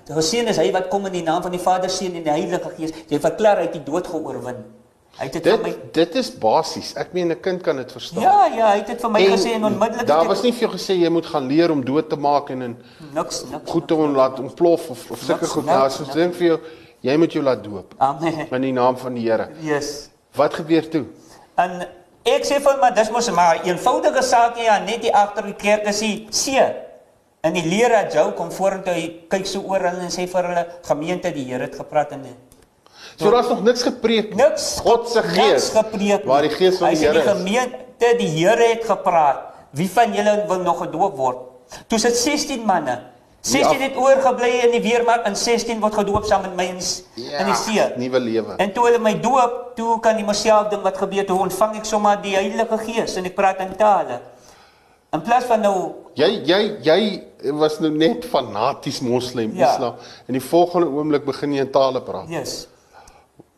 Geseën is hy wat kom in die naam van die Vader, Seun en die Heilige Gees. Jy verklaar hy het die dood geoorwin. Hy het dit vir my Dit dit is basies. Ek meen 'n kind kan dit verstaan. Ja, ja, hy het dit vir my gesê en onmiddellik Daar was nie vir jou gesê jy moet gaan leer om dood te maak en in niks niks. goed te laat ontplof of of sulke goed. Nou, so dink vir jou, jy moet jou laat doop Amen. in die naam van die Here. Yes. Wat gebeur toe? En ek sê vir maar dis mos maar 'n eenvoudige saak ja, net die agter die kerk is die see. En die leraar Jou kom vorentoe, hy kyk so oor hulle en sê vir hulle gemeente die Here het gepraat en So daar's nog niks gepreek. niks God se niks gees gepreek. waar die gees van Hy die sê Here die is. gemeente die Here het gepraat. Wie van julle wil nog gedoop word? Toe sit 16 manne. 16 Ja. het oorgebly in die weermag en 16 word gedoop saam met my in die, in die see. nuwe lewe. En toe hulle my doop, toe kan die myself ding wat gebeur, toe ontvang ek sommer die Heilige Gees en ek praat in tale. In plaas van nou Jy jy jy was nou net fanaties moslim Ja. Islam en die volgende oomblik begin jy in tale praat. yes.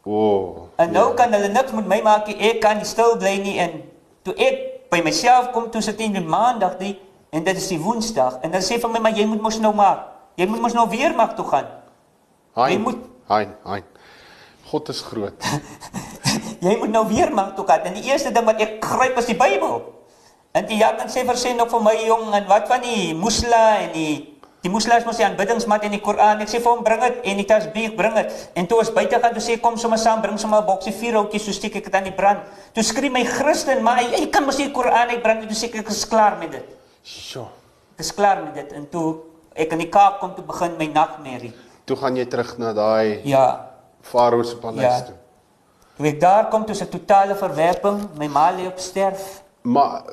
O. Oh, En nou kan hulle niks met my maak nie. Ek kan stil bly nie en toe ek by myself kom toe sit in die maandag die en dit is die woensdag en dan sê vir my maar jy moet mos nou maar jy moet mos nou weer mag toe gaan. Hein. Jy moet- Hein, hein. God is groot. (laughs) Jy moet nou weer mag toe gaan. En die eerste ding wat ek gryp is die Bybel. En die Jakob sê versê nog vir my jong en wat van die Musla en die die Muslims mos die aanbiddingsmat en die Koran. Ek sê vir hom bring dit en die tasbih bring dit. En toe ons buite gaan toe sê kom sommer saam bring sommer 'n boksie vier houtjies so steek ek dit aan die brand. Toe skree my Christen maar hy, hy kan mos nie die Koran uitbrand nie. Toe sê ek ek is klaar met dit. Sjoe. Ek is klaar met dit en toe ek in die Kaap kom toe begin my nagmerrie. Toe gaan jy terug na daai Ja, Farao se paleis Ja. toe. toe ek daar kom toe se totale verwerping, my ma lê op sterf. Maar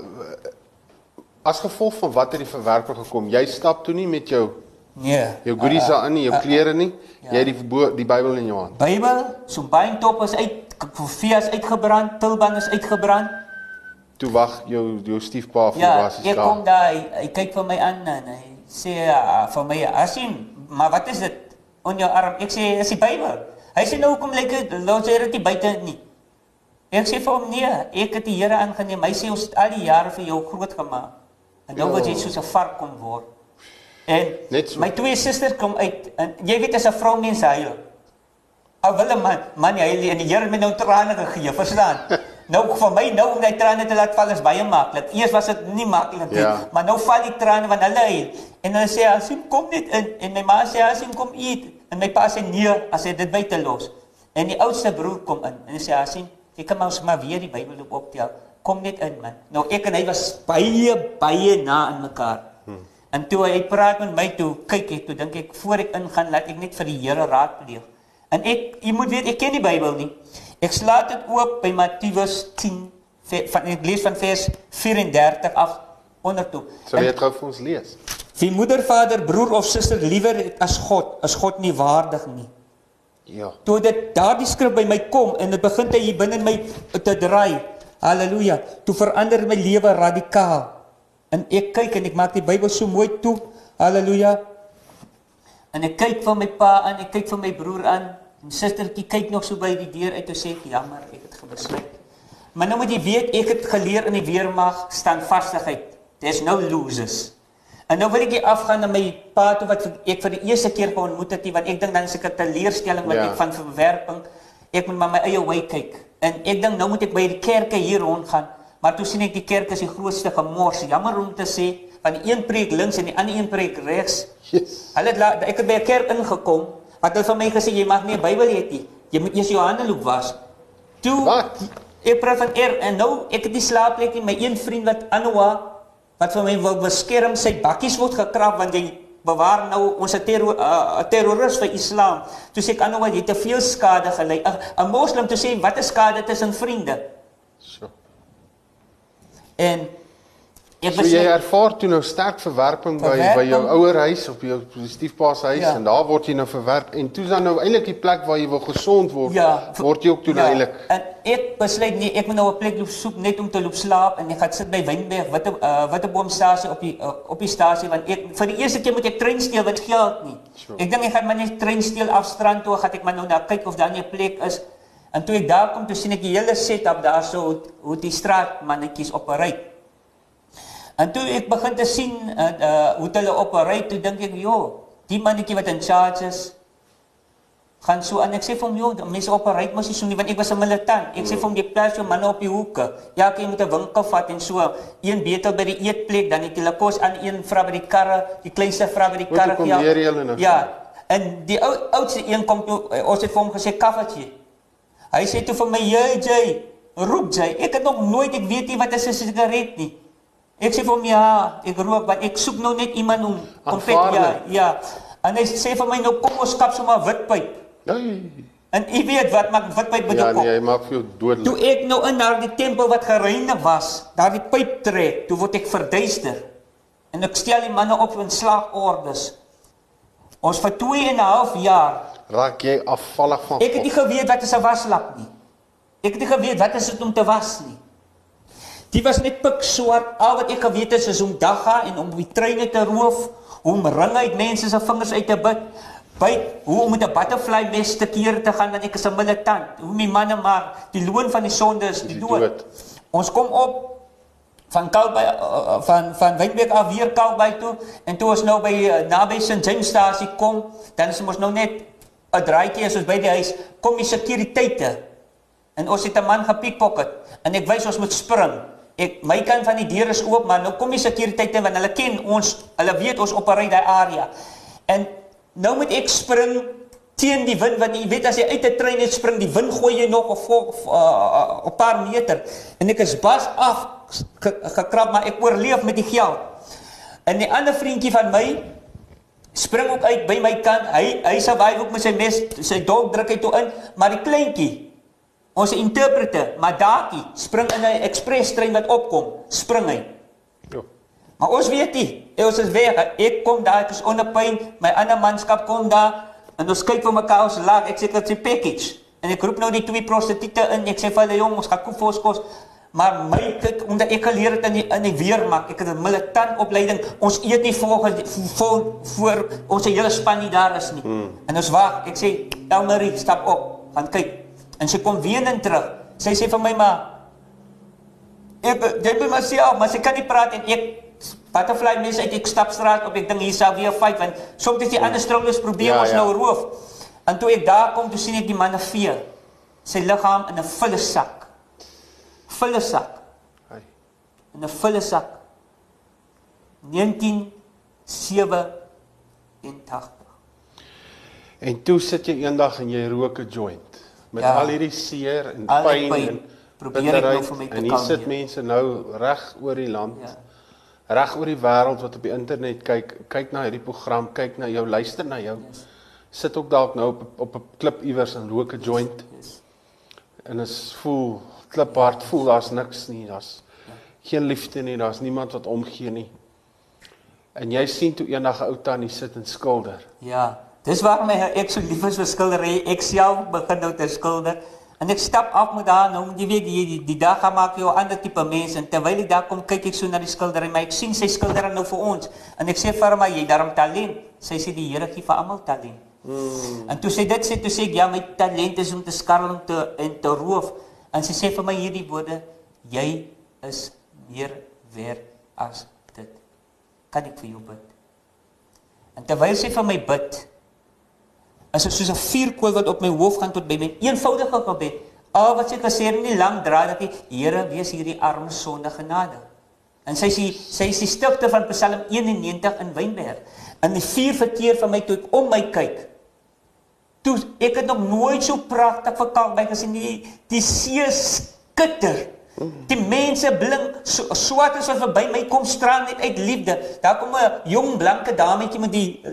as gevolg van wat het die verwerping gekom? Jy stap toe nie met jou Nee. jou goodies Ah, ah, daarin nie, jou ah, klere nie. ja. Jy het die verbo- die Bybel in jou hand. Bybel, so beentop is uit, kofie is uitgebrand, tulband is uitgebrand. Toe wag jou jou stiefpa vir Ja, basies ek kom daar. daar, hy, hy kyk vir my aan en hy sê uh, vir my, "Asim, maar wat is dit op jou arm?" Ek sê, "Dis die Bybel." Hy sê, "Nou hoekom lyk dit los jy dit buite nie?" Ek sê vir hom, "Nee, ek het die Here aangeneem. Hy sê ons het al die jare vir jou groot gemaak. En Ja. wil jy soos 'n vark kom word." En Net so. my twee susters kom uit en jy weet as 'n vrou mens huil. Ou wil 'n man, man huil en die Here het my nou trane gegee, verstaan? (laughs) nou vir my nou om daai trane te laat val is baie maklik. Eers was dit nie maklik nie, Ja. maar nou val die trane want hulle huil. En hulle sê Asim kom net in en my ma sê Asim kom eet en my pa sê nee as hy dit buite los. En die oudste broer kom in en hy sê: "Ja, sien, jy kan maar ons maar weer die Bybel op optel. Kom net in, man." Nou ek en hy was baie baie na aan mekaar. Hmm. En toe hy praat met my toe, kyk ek toe dink ek voor ek ingaan, laat ek net vir die Here raadpleeg. En ek, jy moet weet, ek ken die Bybel nie. Ek slaat dit oop by Matteus 10 van ek lees van vers 34 af onder toe. Sal jy dit gou vir ons lees? Wie moeder, vader, broer of suster liewer as God, as God nie waardig nie. Ja. Toe dit daardie skrif by my kom en dit begin hy hier binne in my te draai. Halleluja. Toe verander my lewe radikaal. En ek kyk en ek maak die Bybel so mooi toe. Halleluja. En ek kyk vir my pa aan, ek kyk vir my broer aan. My sustertjie kyk nog so by die deur uit en sê jammer, ek het gebesluit. Maar nou moet jy weet, ek het geleer in die weermag standvastigheid. There's no losers. En nou wil ek afgaan na my pa toe wat ek vir die eerste keer geontmoet het, want ek dink dan is ek 'n teleurstelling wat ja. ek van verwerping. Ek moet maar my eie wy kyk. En ek dink nou moet ek by die kerke hier rondgaan, maar toe sien ek die kerk is die grootste gemors. Jammer om te sê, van die een preek links en die ander een preek regs. Yes. Hulle het ek het by 'n kerk ingekom, wat hulle van my gesê jy mag nie 'n Bybel hê nie. Jy moet eers jou hande loop was. Toe Wat? Ek praat van er en nou ek het die slaapplek in my een vriend wat Anoa wat vir my wil beskerm sy bakkies word gekrap want jy bewaar nou ons 'n terror, uh, terroris vir Islam. Toe sê ek aan nou wat jy te veel skade gelei. 'n Moslem te sê wat is skade tussen vriende? So. En Ek so jy ervaar toe nou sterk verwerping, verwerping by by jou ouer huis of jou stiefpa se huis ja. en daar word jy nou verwerp en toe dan nou eintlik die plek waar jy wil gesond word ja, word jy ook toe ja. eintlik. En ek besluit nee, ek moet nou 'n plek loop soek net om te loop slaap en ek gaan sit by Wynberg wat 'n uh, wat 'n boomstasie op die uh, op die stasie want ek vir die eerste keer moet ek trein steel wat geld nie. Sure. Ek dink ek gaan maar net trein steel af strand toe gaan ek maar nou na kyk of daar 'n plek is. En toe ek daar kom toe sien ek die hele setup daar so hoe, hoe die straat mannetjies opereer. En toe ek begin te sien uh, uh hoe hulle operate, toe dink ek, "Jo, die mannetjie wat in charge is, gaan so aan. Ek sê vir hom, "Jo, mense operate mos nie so nie, want ek was 'n militant. Ek sê vir hom, "Jy plaas jou manne op die hoeke. Ja, jy moet 'n winkel vat en so een beter by die eetplek dan net hulle kos aan een vra by die karre, die kleinste vra by die karre ja. Nou ja. En die ou oudste een kom toe eh, ons het vir hom gesê kaffertjie. Hy sê toe vir my, "Jy, roep jy. Ek het nog nooit ek weet nie wat is 'n sigaret nie." Ek sê vir hom ja, ek rook want ek soek nou net iemand om om vet ja, ja. En hy sê vir my nou kom ons skap sommer witpyp. Nee. En ek weet wat maak witpyp bedoel kom. Ja, nee, hy maak jou dood. Toe ek nou in daardie tempel wat gereinig was, daardie pyp trek, toe word ek verduister. En ek stel die manne op in slagordes. Ons vir 2 en 'n half jaar raak jy afvallig van. Ek het nie geweet wat is 'n waslap nie. Ek het nie geweet wat is dit om te was nie. Die was net pik swart. Al wat ek geweet het is om dagga en om die treine te roof, om ring uit mense se vingers uit te bid. By hoe om met 'n butterfly mes te keer te gaan want ek is 'n militant. Hoe my manne maar die loon van die sonde is die dood. dood. Ons kom op van Kalby uh, uh, van van Wynberg af weer Kalby toe en toe ons nou by uh, naby St James stasie kom, dan is ons nou net 'n draaitjie as ons by die huis kom die sekuriteite. En ons het 'n man gepiekpocket en ek wys ons moet spring ek my kant van die deur is oop, maar nou kom die sekuriteite want hulle ken ons, hulle weet ons opereer daai area. En nou moet ek spring teen die wind want jy weet as jy uit 'n trein net spring, die wind gooi jy nog 'n uh, uh, paar meter en ek is bas af gekrap, maar ek oorleef met die geld. En die ander vriendjie van my spring ook uit by my kant. Hy hy survive ook met sy mes, sy dog druk hy toe in, maar die kleintjie Ons interpreter, Madaki, spring in 'n express trein wat opkom, spring hy. Ja. Maar ons weet nie, ons is weg. Ek kom daar, ek is onder pyn, my ander manskap kom daar en ons kyk vir mekaar ons lag. Ek sê dit is 'n package. En ek roep nou die twee prostituie in. Ek sê vir hulle jong, ons gaan koop vir ons kos. Maar my kyk omdat ek geleer het in die, in die weermak, ek het 'n militant opleiding. Ons eet nie volgens voor voor ons hele span nie daar is nie. Hmm. En ons wag. Ek sê, "Elmarie, stap op. Gaan kyk." En sy kom weenend terug. Sy sê vir my ma, ek jy by myself, maar sy kan nie praat en ek butterfly mense uit ek stap straat op ek ding hier sou weer fight want soms is die ander strollers probeer ja, ons ja. nou roof. En toe ek daar kom, toe sien ek die manne vee sy liggaam in 'n volle sak. Volle sak. In 'n volle sak. 1987. En toe sit jy eendag en jy rook 'n joint. Met Ja. al hierdie seer en Al pyn pyn en probeer ek nou vir my te en hier sit kalmeer. mense nou reg oor die land. Ja. Reg oor die wêreld wat op die internet kyk, kyk na hierdie program, kyk na jou, luister na jou. Yes. Sit ook dalk nou op op 'n klip iewers en rook 'n joint Yes. en is voel kliphard, voel daar's niks nie, daar's geen liefde nie, daar's niemand wat omgee nie. En jy sien toe eendag 'n ou tannie sit en skilder. Ja, dis waarom ek so lief is vir skildery. Ek self begin nou te skilder. En ek stap af met haar nou, jy weet die die, die dag gaan maak jou 'n ander tipe mens en terwyl ek daar kom kyk ek so na die skildery, maar ek sien sy skilder nou vir ons. En ek sê vir haar, "Maar jy daarom talent." Sy sê die Here gee vir almal talent. Mm. En toe sy dit sê, toe sê ek, "Ja, my talent is om te skarrel en te en te roof." En sy sê vir my hierdie woorde, "Jy is meer werd as dit." Kan ek vir jou bid? En terwyl sy vir my bid, is dit soos 'n vuurkoel wat op my hoof gaan tot by my eenvoudige gebed. Al wat sy het nie lank draai dat die Here wees hierdie arme sonde genade. En sy sê sy is die stigter van Psalm 91 in Wynberg. En die vuur verteer van my toe ek om my kyk. Toe ek het nog nooit so pragtig vir Kalkby gesien nie. Die see skitter. Die mense blink so swart as wat verby my kom straal net uit liefde. Daar kom 'n jong blanke dametjie met die uh,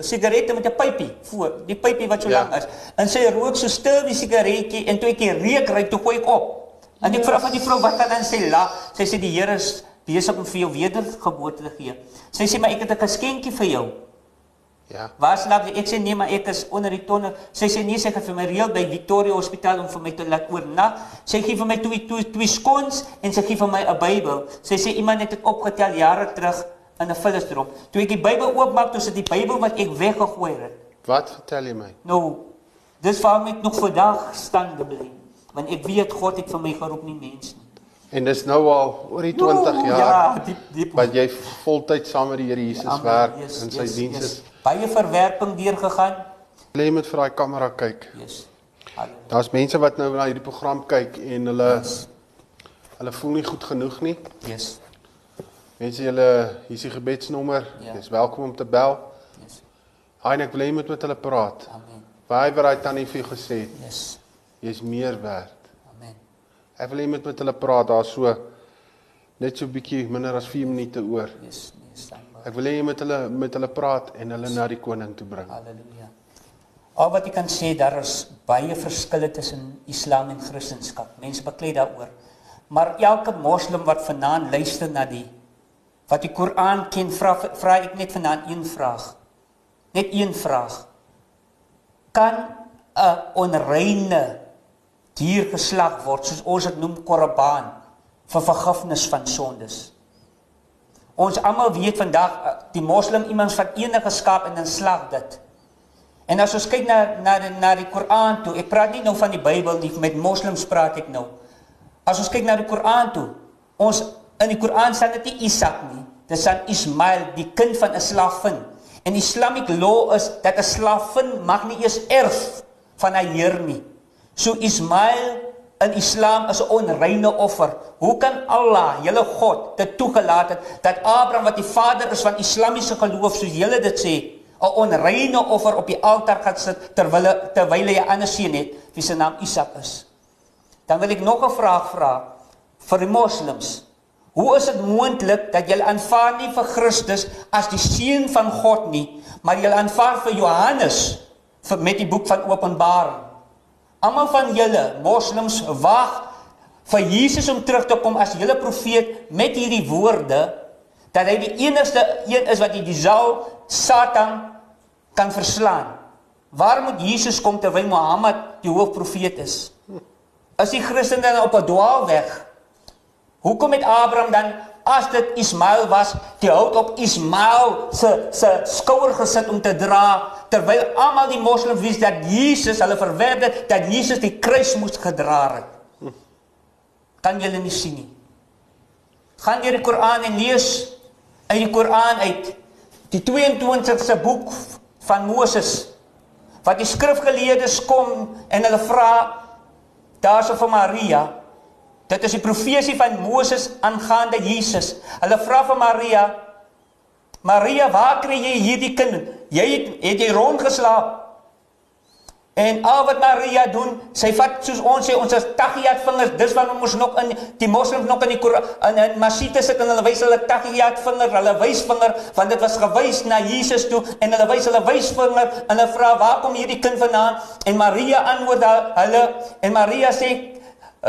sigarette met 'n pypie voor, die pypie wat so Ja. lank is. En sy rook so stil die sigaretjie en toe ek die reuk ry toe gooi ek op. En ek vra van die vrou wat dan sy lag. Sy sê die Here is besig om vir jou wedergeboorte te gee. Sy sê maar ek het 'n geskenkie vir jou. Ja. Waar slaap jy? Ek sê nee, maar ek is onder die tonne. Sy sê nee, sy gaan vir my reël by Victoria Hospitaal om vir my te laat oornag. Sy gee vir my twee twee twee skons en sy gee vir my 'n Bybel. Sy sê iemand het dit opgetel jare terug in 'n vullisdrop. Toe ek die Bybel oopmaak, toe sit die Bybel wat ek weggegooi het. Wat vertel jy my? Nou, dis waarom ek nog vandag staande bly. Want ek weet God het vir my geroep nie mens nie. En dis nou al oor die 20 Oeh, jaar Ja, diep diep. wat jy voltyd saam met die Here Jesus Amen. werk Yes, in sy yes, diens yes. Baie verwerping deurgegaan. Lê met vir daai kamera kyk. Yes. Daar's mense wat nou na hierdie program kyk en hulle hulle voel nie goed genoeg nie. Yes. Mense julle hier's die gebedsnommer. Ja. Jy's welkom om te bel. Yes. Haai ek wil hê jy moet met hulle praat. Amen. Waar wat daai tannie vir jou gesê het, Yes. jy's meer werd. Amen. Ek wil hê jy moet met hulle praat. Daar's so net so 'n bietjie minder as 4 minute oor. Yes, nee, standby. Ek wil hê jy moet hulle met hulle praat en hulle na die koning toe bring. Halleluja. Al wat ek kan sê, daar is baie verskille tussen Islam en Christendom. Mense baklei daaroor. Maar elke moslim wat vanaand luister na die wat die Koran ken, vra vra ek net vanaand een vraag. Net een vraag. Kan 'n onreine dier geslag word soos ons dit noem korban vir vergifnis van sondes? Ons almal weet vandag eh, die moslim iemand van enige skaap en dan slag dit. En as ons kyk na na die, na die Koran toe, ek praat nie nou van die Bybel nie, met moslems praat ek nou. As ons kyk na die Koran toe, ons in die Koran staan dit nie Isak nie. Dit staan Ismail, die kind van 'n slavin. En Islamic law is dat 'n slavin mag nie eers erf van haar heer nie. So Ismail in Islam is 'n onreine offer. Hoe kan Allah, julle God, dit toegelaat het dat Abraham wat die vader is van Islamiese geloof soos julle dit sê, 'n onreine offer op die altaar gaan sit terwyl terwyl hy 'n ander seun het wie se naam Isak is? Dan wil ek nog 'n vraag vra vir die moslems. Hoe is dit moontlik dat julle aanvaar nie vir Christus as die seun van God nie, maar julle aanvaar vir Johannes vir met die boek van Openbaring? Almal van julle moslems wag vir Jesus om terug te kom as julle profeet met hierdie woorde dat hy die enigste een is wat die Dizal Satan kan verslaan. Waar moet Jesus kom terwyl Mohammed die hoofprofeet is? Is die Christene dan op 'n dwaalweg? Hoekom het Abraham dan as dit Ismael was, die hout op Ismael se se skouer gesit om te dra terwyl almal die moslems wist dat Jesus hulle verwerp het dat Jesus die kruis moes gedra het. Kan julle nie sien nie. Gaan jy die Koran en lees uit die Koran uit die 22ste boek van Moses wat die skrifgeleerdes kom en hulle vra daarso vir Maria Dit is die profesie van Moses aangaande Jesus. Hulle vra vir Maria: "Maria, waar kry jy hierdie kind? Jy het het jy rondgeslaap?" En al wat Maria doen, sy vat soos ons sê ons is tahiyat vingers, dis waarom ons nog in die moslims nog in die Koran in, masjide sit en hulle wys hulle tahiyat vinger, hulle wysvinger, want dit was gewys na Jesus toe en hulle wys hulle wysvinger en hulle vra waar kom hierdie kind vandaan? En Maria antwoord hulle en Maria sê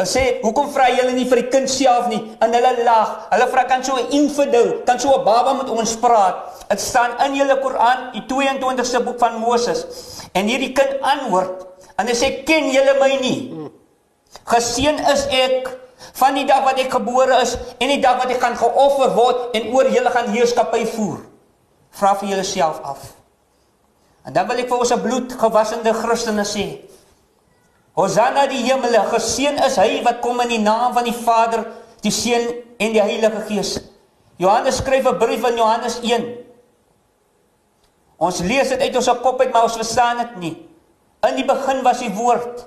sê hoekom vra julle nie vir die kind self nie? En hulle lag. Hulle vra kan so 'n infidel, kan so 'n baba met ons praat? Dit staan in julle Koran, die 22ste boek van Moses. En hierdie kind antwoord en hy sê ken julle my nie? Geseën is ek van die dag wat ek gebore is en die dag wat ek gaan geoffer word en oor julle gaan heerskappy voer. Vra vir julleself af. En dan wil ek vir ons 'n bloedgewassende Christene sê. Hosanna die hemele, geseën is hy wat kom in die naam van die Vader, die Seun en die Heilige Gees. Johannes skryf 'n brief in Johannes 1 Ons lees dit uit ons kop uit, maar ons verstaan dit nie. In die begin was die woord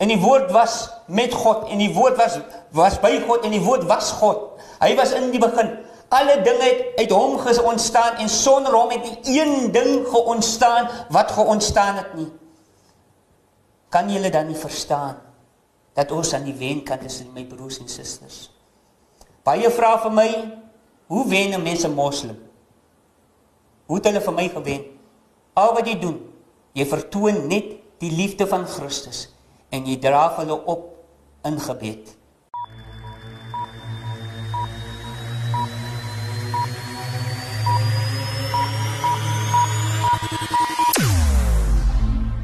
en die woord was met God en die woord was was by God en die woord was God. Hy was in die begin. Alle dinge het uit hom ontstaan en sonder hom het nie een ding geontstaan wat geontstaan het nie. Kan julle dan nie verstaan dat ons aan die wen kan is my broers en susters? Baie vra vir my, hoe wen 'n mens 'n moslim? Hoe het hulle vir my gewen? Al wat jy doen, jy vertoon net die liefde van Christus en jy dra hulle op in gebed.